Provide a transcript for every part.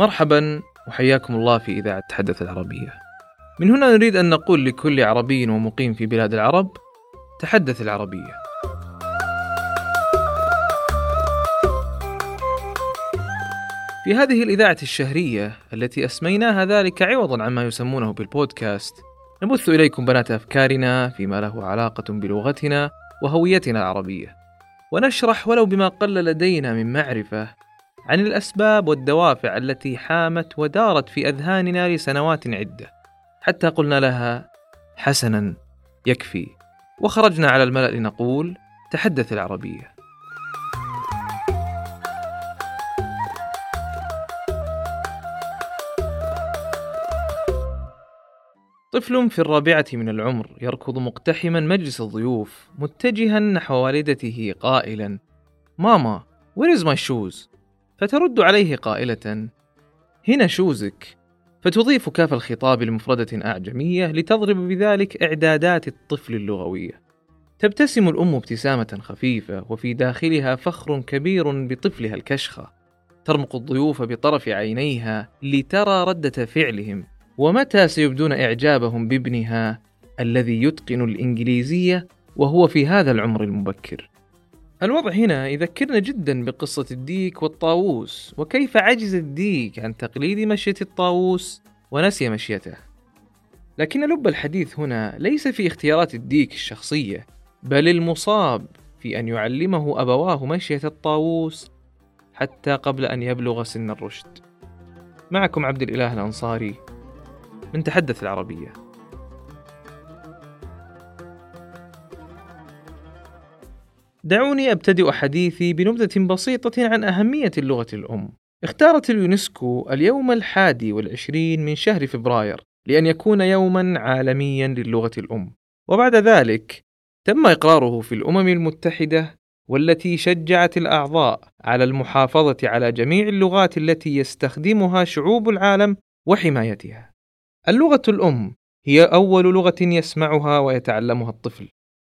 مرحبا وحياكم الله في إذاعة تحدث العربية. من هنا نريد أن نقول لكل عربي ومقيم في بلاد العرب: تحدث العربية. في هذه الإذاعة الشهرية التي أسميناها ذلك عوضا عما يسمونه بالبودكاست، نبث إليكم بنات أفكارنا فيما له علاقة بلغتنا وهويتنا العربية. ونشرح ولو بما قل لدينا من معرفة عن الأسباب والدوافع التي حامت ودارت في أذهاننا لسنوات عدة حتى قلنا لها حسنا يكفي. وخرجنا على الملأ لنقول تحدث العربية. طفل في الرابعة من العمر يركض مقتحما مجلس الضيوف متجها نحو والدته قائلا ماما where is my shoes? فترد عليه قائلة هنا شوزك فتضيف كاف الخطاب لمفردة أعجمية لتضرب بذلك إعدادات الطفل اللغوية تبتسم الأم ابتسامة خفيفة وفي داخلها فخر كبير بطفلها الكشخة. ترمق الضيوف بطرف عينيها لترى ردة فعلهم. ومتى سيبدون إعجابهم بابنها الذي يتقن الإنجليزية وهو في هذا العمر المبكر؟ الوضع هنا يذكرنا جدا بقصة الديك والطاووس وكيف عجز الديك عن تقليد مشية الطاووس ونسي مشيته. لكن لب الحديث هنا ليس في اختيارات الديك الشخصية بل المصاب في أن يعلمه أبواه مشية الطاووس حتى قبل أن يبلغ سن الرشد. معكم عبد الإله الأنصاري من تحدث العربية. دعوني أبتدئ حديثي بنبذة بسيطة عن أهمية اللغة الأم اختارت اليونسكو اليوم الحادي والعشرين من شهر فبراير لأن يكون يوما عالميا للغة الأم وبعد ذلك تم إقراره في الأمم المتحدة والتي شجعت الأعضاء على المحافظة على جميع اللغات التي يستخدمها شعوب العالم وحمايتها. اللغة الأم هي أول لغة يسمعها ويتعلمها الطفل،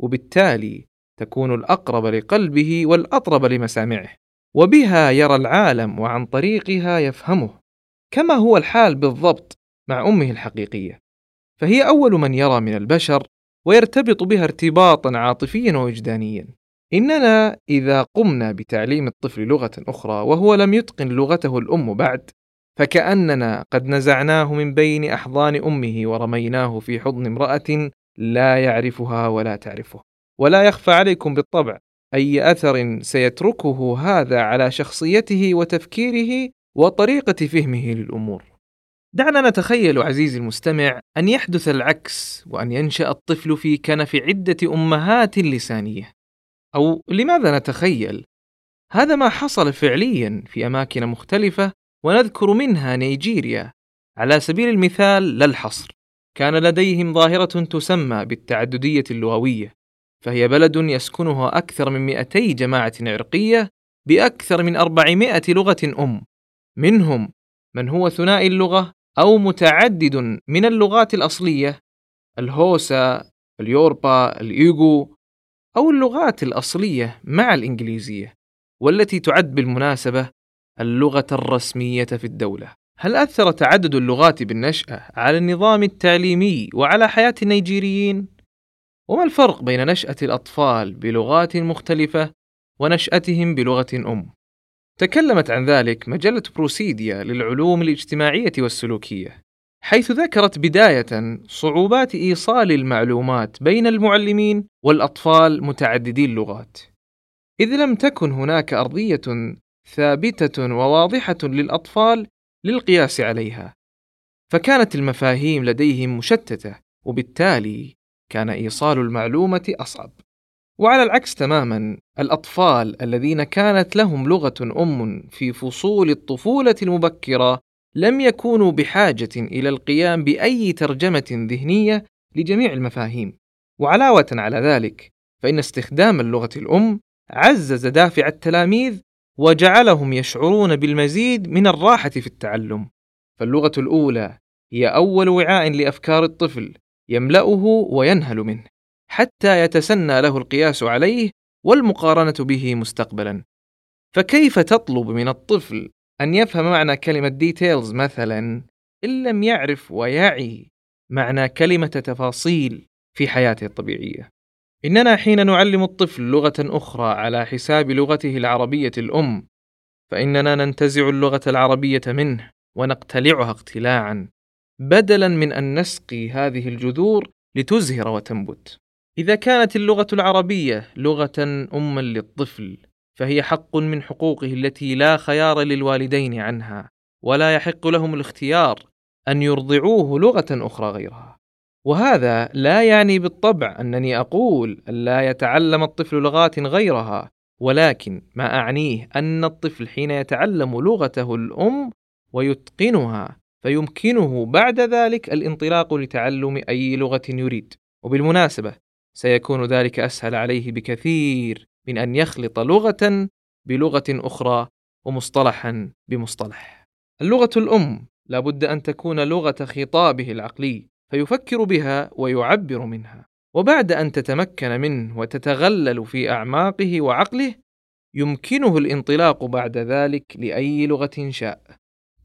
وبالتالي تكون الأقرب لقلبه والأطرب لمسامعه، وبها يرى العالم وعن طريقها يفهمه، كما هو الحال بالضبط مع أمه الحقيقية، فهي أول من يرى من البشر ويرتبط بها ارتباطا عاطفيا ووجدانيا. إننا إذا قمنا بتعليم الطفل لغة أخرى وهو لم يتقن لغته الأم بعد، فكأننا قد نزعناه من بين أحضان أمه ورميناه في حضن امرأة لا يعرفها ولا تعرفه. ولا يخفى عليكم بالطبع أي أثر سيتركه هذا على شخصيته وتفكيره وطريقة فهمه للأمور. دعنا نتخيل عزيزي المستمع أن يحدث العكس وأن ينشأ الطفل في كنف عدة أمهات لسانية. أو لماذا نتخيل؟ هذا ما حصل فعليا في أماكن مختلفة ونذكر منها نيجيريا على سبيل المثال لا الحصر. كان لديهم ظاهرة تسمى بالتعددية اللغوية، فهي بلد يسكنها أكثر من 200 جماعة عرقية بأكثر من 400 لغة أم، منهم من هو ثنائي اللغة أو متعدد من اللغات الأصلية الهوسا، اليوربا، الإيغو، أو اللغات الأصلية مع الإنجليزية، والتي تعد بالمناسبة اللغة الرسمية في الدولة. هل أثر تعدد اللغات بالنشأة على النظام التعليمي وعلى حياة النيجيريين؟ وما الفرق بين نشأة الأطفال بلغات مختلفة ونشأتهم بلغة أم؟ تكلمت عن ذلك مجلة بروسيديا للعلوم الاجتماعية والسلوكية، حيث ذكرت بداية صعوبات إيصال المعلومات بين المعلمين والأطفال متعددي اللغات، إذ لم تكن هناك أرضية ثابتة وواضحة للأطفال للقياس عليها، فكانت المفاهيم لديهم مشتتة، وبالتالي كان إيصال المعلومة أصعب. وعلى العكس تماما الأطفال الذين كانت لهم لغة أم في فصول الطفولة المبكرة لم يكونوا بحاجة إلى القيام بأي ترجمة ذهنية لجميع المفاهيم. وعلاوة على ذلك، فإن استخدام اللغة الأم عزز دافع التلاميذ وجعلهم يشعرون بالمزيد من الراحة في التعلم. فاللغة الأولى هي أول وعاء لأفكار الطفل يملأه وينهل منه، حتى يتسنى له القياس عليه والمقارنة به مستقبلا. فكيف تطلب من الطفل أن يفهم معنى كلمة details مثلا إن لم يعرف ويعي معنى كلمة تفاصيل في حياته الطبيعية. إننا حين نعلم الطفل لغة أخرى على حساب لغته العربية الأم، فإننا ننتزع اللغة العربية منه ونقتلعها اقتلاعا، بدلا من أن نسقي هذه الجذور لتزهر وتنبت. إذا كانت اللغة العربية لغة أما للطفل، فهي حق من حقوقه التي لا خيار للوالدين عنها، ولا يحق لهم الاختيار أن يرضعوه لغة أخرى غيرها. وهذا لا يعني بالطبع أنني أقول أن لا يتعلم الطفل لغات غيرها، ولكن ما أعنيه أن الطفل حين يتعلم لغته الأم ويتقنها فيمكنه بعد ذلك الانطلاق لتعلم أي لغة يريد. وبالمناسبة سيكون ذلك أسهل عليه بكثير من أن يخلط لغة بلغة أخرى ومصطلحا بمصطلح. اللغة الأم لابد أن تكون لغة خطابه العقلي فيفكر بها ويعبر منها وبعد أن تتمكن منه وتتغلل في أعماقه وعقله يمكنه الانطلاق بعد ذلك لأي لغة شاء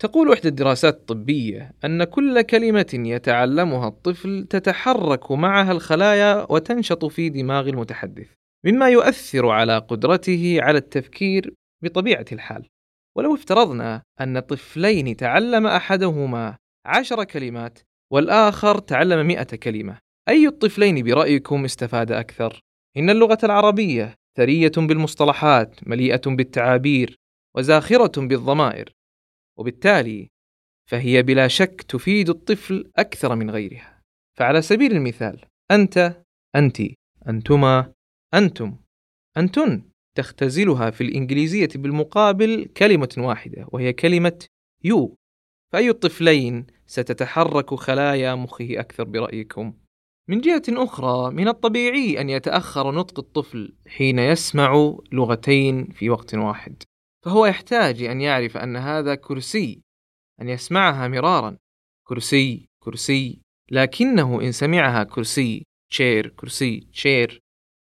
تقول إحدى الدراسات الطبية أن كل كلمة يتعلمها الطفل تتحرك معها الخلايا وتنشط في دماغ المتحدث مما يؤثر على قدرته على التفكير بطبيعة الحال ولو افترضنا أن طفلين تعلم أحدهما عشر كلمات والآخر تعلم مئة كلمة أي الطفلين برأيكم استفاد أكثر؟ إن اللغة العربية ثرية بالمصطلحات مليئة بالتعابير وزاخرة بالضمائر وبالتالي فهي بلا شك تفيد الطفل أكثر من غيرها. فعلى سبيل المثال أنت أنت أنتما أنتم أنتن تختزلها في الإنجليزية بالمقابل كلمة واحدة وهي كلمة يو. فأي الطفلين ستتحرك خلايا مخه أكثر برأيكم؟ من جهة أخرى من الطبيعي أن يتأخر نطق الطفل حين يسمع لغتين في وقت واحد. فهو يحتاج أن يعرف أن هذا كرسي أن يسمعها مرارا كرسي كرسي لكنه إن سمعها كرسي تشير كرسي تشير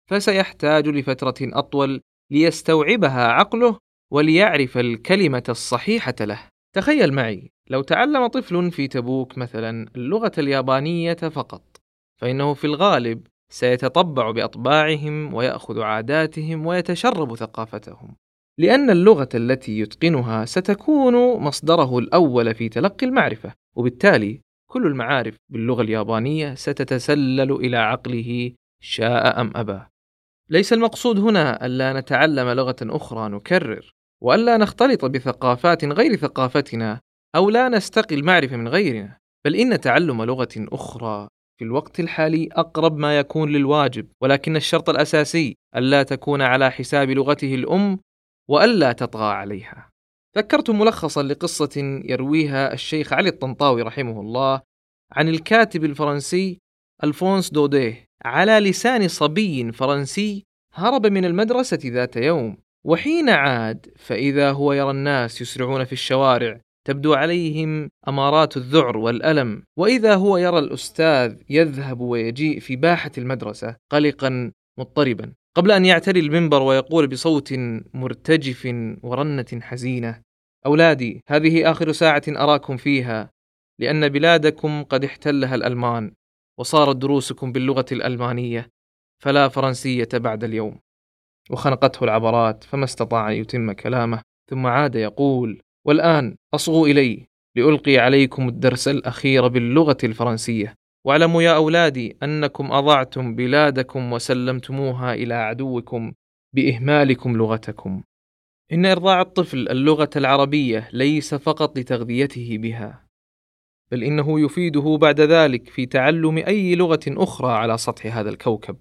فسيحتاج لفترة أطول ليستوعبها عقله وليعرف الكلمة الصحيحة له. تخيل معي لو تعلم طفل في تبوك مثلا اللغة اليابانية فقط، فإنه في الغالب سيتطبع بأطباعهم ويأخذ عاداتهم ويتشرب ثقافتهم. لأن اللغة التي يتقنها ستكون مصدره الأول في تلقي المعرفة، وبالتالي كل المعارف باللغة اليابانية ستتسلل إلى عقله شاء أم أبى. ليس المقصود هنا ألا نتعلم لغة أخرى نكرر، وألا نختلط بثقافات غير ثقافتنا، أو لا نستقي المعرفة من غيرنا، بل إن تعلم لغة أخرى في الوقت الحالي أقرب ما يكون للواجب، ولكن الشرط الأساسي ألا تكون على حساب لغته الأم، وألا تطغى عليها. ذكرت ملخصا لقصة يرويها الشيخ علي الطنطاوي رحمه الله عن الكاتب الفرنسي ألفونس دوديه على لسان صبي فرنسي هرب من المدرسة ذات يوم وحين عاد فإذا هو يرى الناس يسرعون في الشوارع تبدو عليهم أمارات الذعر والألم وإذا هو يرى الأستاذ يذهب ويجيء في باحة المدرسة قلقا مضطربا قبل أن يعتري المنبر ويقول بصوت مرتجف ورنة حزينة أولادي هذه آخر ساعة أراكم فيها لأن بلادكم قد احتلها الألمان وصارت دروسكم باللغة الألمانية فلا فرنسية بعد اليوم. وخنقته العبرات فما استطاع أن يتم كلامه ثم عاد يقول والآن أصغوا إلي لألقي عليكم الدرس الأخير باللغة الفرنسية. واعلموا يا أولادي أنكم أضعتم بلادكم وسلمتموها إلى عدوكم بإهمالكم لغتكم. إن إرضاع الطفل اللغة العربية ليس فقط لتغذيته بها بل إنه يفيده بعد ذلك في تعلم أي لغة أخرى على سطح هذا الكوكب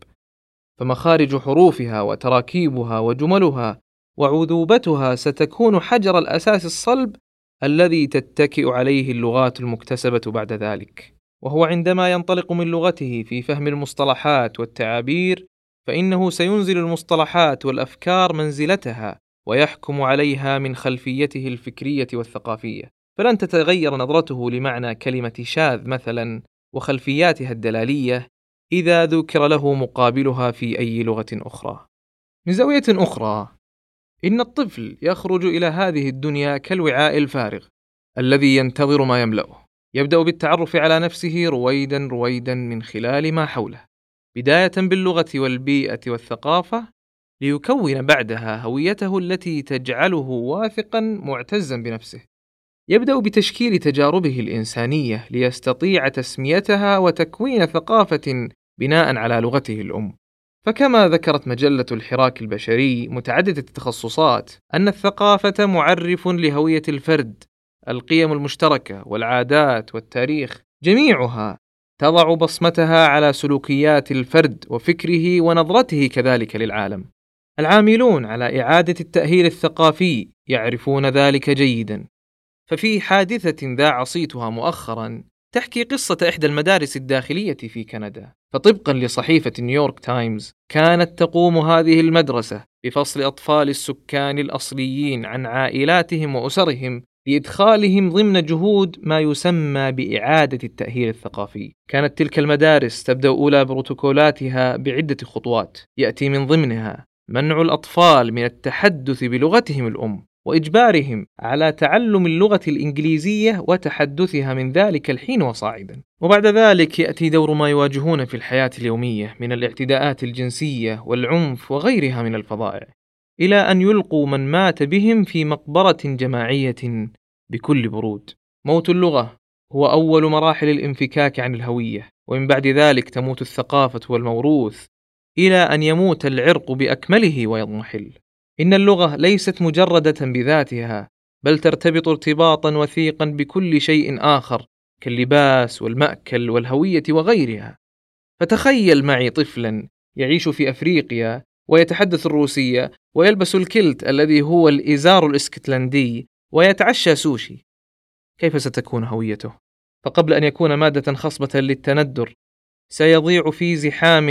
فمخارج حروفها وتراكيبها وجملها وعذوبتها ستكون حجر الأساس الصلب الذي تتكئ عليه اللغات المكتسبة بعد ذلك. وهو عندما ينطلق من لغته في فهم المصطلحات والتعابير فإنه سينزل المصطلحات والأفكار منزلتها ويحكم عليها من خلفيته الفكرية والثقافية فلن تتغير نظرته لمعنى كلمة شاذ مثلا وخلفياتها الدلالية إذا ذكر له مقابلها في أي لغة أخرى. من زاوية أخرى، إن الطفل يخرج إلى هذه الدنيا كالوعاء الفارغ الذي ينتظر ما يملأه يبدأ بالتعرف على نفسه رويدا رويدا من خلال ما حوله بداية باللغة والبيئة والثقافة ليكون بعدها هويته التي تجعله واثقا معتزا بنفسه. يبدأ بتشكيل تجاربه الإنسانية ليستطيع تسميتها وتكوين ثقافة بناء على لغته الأم. فكما ذكرت مجلة الحراك البشري متعددة التخصصات أن الثقافة معرف لهوية الفرد القيم المشتركة والعادات والتاريخ جميعها تضع بصمتها على سلوكيات الفرد وفكره ونظرته كذلك للعالم. العاملون على إعادة التأهيل الثقافي يعرفون ذلك جيدا. ففي حادثة ذاع صيتها مؤخرا تحكي قصة إحدى المدارس الداخلية في كندا. فطبقا لصحيفة نيويورك تايمز كانت تقوم هذه المدرسة بفصل أطفال السكان الأصليين عن عائلاتهم وأسرهم لإدخالهم ضمن جهود ما يسمى بإعادة التأهيل الثقافي. كانت تلك المدارس تبدأ أولى بروتوكولاتها بعدة خطوات، يأتي من ضمنها منع الأطفال من التحدث بلغتهم الأم، وإجبارهم على تعلم اللغة الإنجليزية وتحدثها من ذلك الحين وصاعدا. وبعد ذلك يأتي دور ما يواجهون في الحياة اليومية من الاعتداءات الجنسية والعنف وغيرها من الفظائع. إلى أن يلقوا من مات بهم في مقبرة جماعية بكل برود. موت اللغة هو أول مراحل الانفكاك عن الهوية، ومن بعد ذلك تموت الثقافة والموروث إلى أن يموت العرق بأكمله ويضمحل. إن اللغة ليست مجردة بذاتها بل ترتبط ارتباطا وثيقا بكل شيء آخر كاللباس والمأكل والهوية وغيرها فتخيل معي طفلا يعيش في أفريقيا ويتحدث الروسية ويلبس الكلت الذي هو الإزار الإسكتلندي ويتعشى سوشي. كيف ستكون هويته؟ فقبل أن يكون مادة خصبة للتندر سيضيع في زحام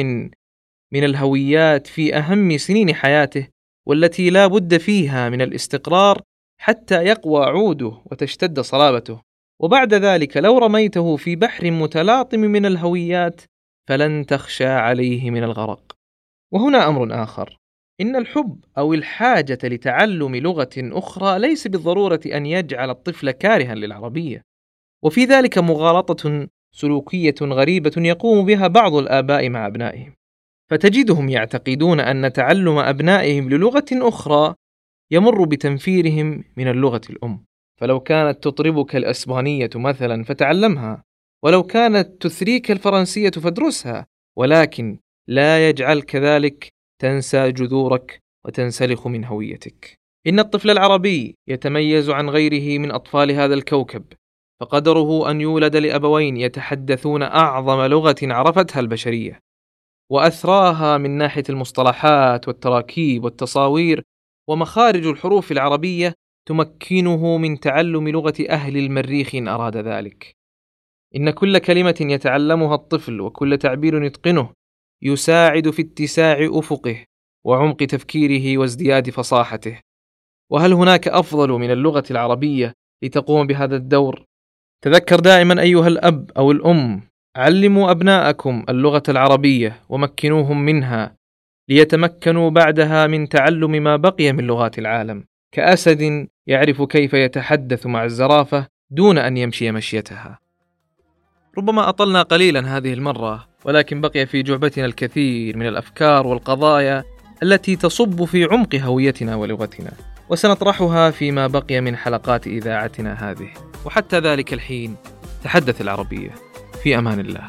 من الهويات في أهم سنين حياته والتي لا بد فيها من الاستقرار حتى يقوى عوده وتشتد صلابته. وبعد ذلك لو رميته في بحر متلاطم من الهويات فلن تخشى عليه من الغرق. وهنا أمر آخر. إن الحب أو الحاجة لتعلم لغة أخرى ليس بالضرورة أن يجعل الطفل كارها للعربية. وفي ذلك مغالطة سلوكية غريبة يقوم بها بعض الآباء مع أبنائهم. فتجدهم يعتقدون أن تعلم أبنائهم للغة أخرى يمر بتنفيرهم من اللغة الأم. فلو كانت تطربك الأسبانية مثلا فتعلمها ولو كانت تثريك الفرنسية فادرسها ولكن لا يجعل كذلك تنسى جذورك وتنسلخ من هويتك. إن الطفل العربي يتميز عن غيره من أطفال هذا الكوكب فقدره أن يولد لأبوين يتحدثون أعظم لغة عرفتها البشرية وأثراها من ناحية المصطلحات والتراكيب والتصاوير ومخارج الحروف العربية تمكنه من تعلم لغة أهل المريخ إن أراد ذلك. إن كل كلمة يتعلمها الطفل وكل تعبير يتقنه يساعد في اتساع أفقه وعمق تفكيره وازدياد فصاحته. وهل هناك أفضل من اللغة العربية لتقوم بهذا الدور؟ تذكر دائما أيها الأب أو الأم علموا أبناءكم اللغة العربية ومكنوهم منها ليتمكنوا بعدها من تعلم ما بقي من لغات العالم. كأسد يعرف كيف يتحدث مع الزرافة دون أن يمشي مشيتها. ربما أطلنا قليلا هذه المرة، ولكن بقي في جعبتنا الكثير من الأفكار والقضايا التي تصب في عمق هويتنا ولغتنا، وسنطرحها فيما بقي من حلقات إذاعتنا هذه، وحتى ذلك الحين تحدث العربية. في أمان الله